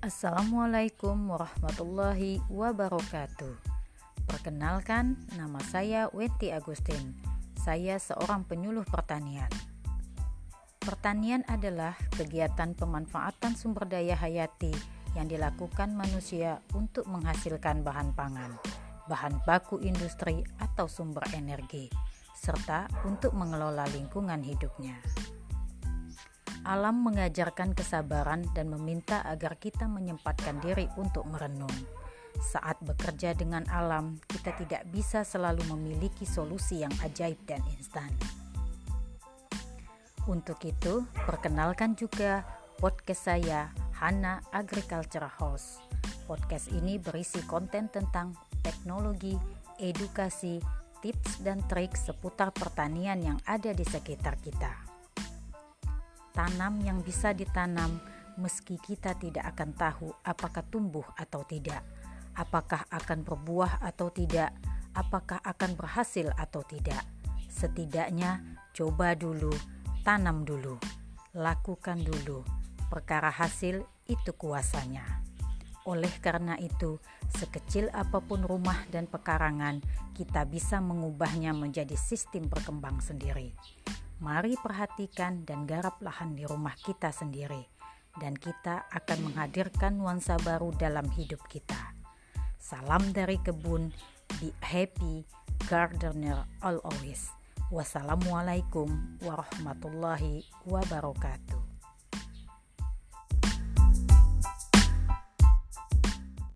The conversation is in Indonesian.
Assalamualaikum warahmatullahi wabarakatuh. Perkenalkan, nama saya Wenti Agustin. Saya seorang penyuluh pertanian. Pertanian adalah kegiatan pemanfaatan sumber daya hayati yang dilakukan manusia untuk menghasilkan bahan pangan, bahan baku industri atau sumber energi, serta untuk mengelola lingkungan hidupnya. Alam mengajarkan kesabaran dan meminta agar kita menyempatkan diri untuk merenung. Saat bekerja dengan alam, kita tidak bisa selalu memiliki solusi yang ajaib dan instan. Untuk itu, perkenalkan juga podcast saya, Hana Agriculture House. Podcast ini berisi konten tentang teknologi, edukasi, tips dan trik seputar pertanian yang ada di sekitar kita tanam yang bisa ditanam meski kita tidak akan tahu apakah tumbuh atau tidak, apakah akan berbuah atau tidak, apakah akan berhasil atau tidak. Setidaknya coba dulu, tanam dulu, lakukan dulu. Perkara hasil itu kuasanya. Oleh karena itu, sekecil apa pun rumah dan pekarangan, kita bisa mengubahnya menjadi sistem berkembang sendiri. Mari perhatikan dan garap lahan di rumah kita sendiri, dan kita akan menghadirkan nuansa baru dalam hidup kita. Salam dari kebun, be happy, gardener all always. Wassalamualaikum warahmatullahi wabarakatuh.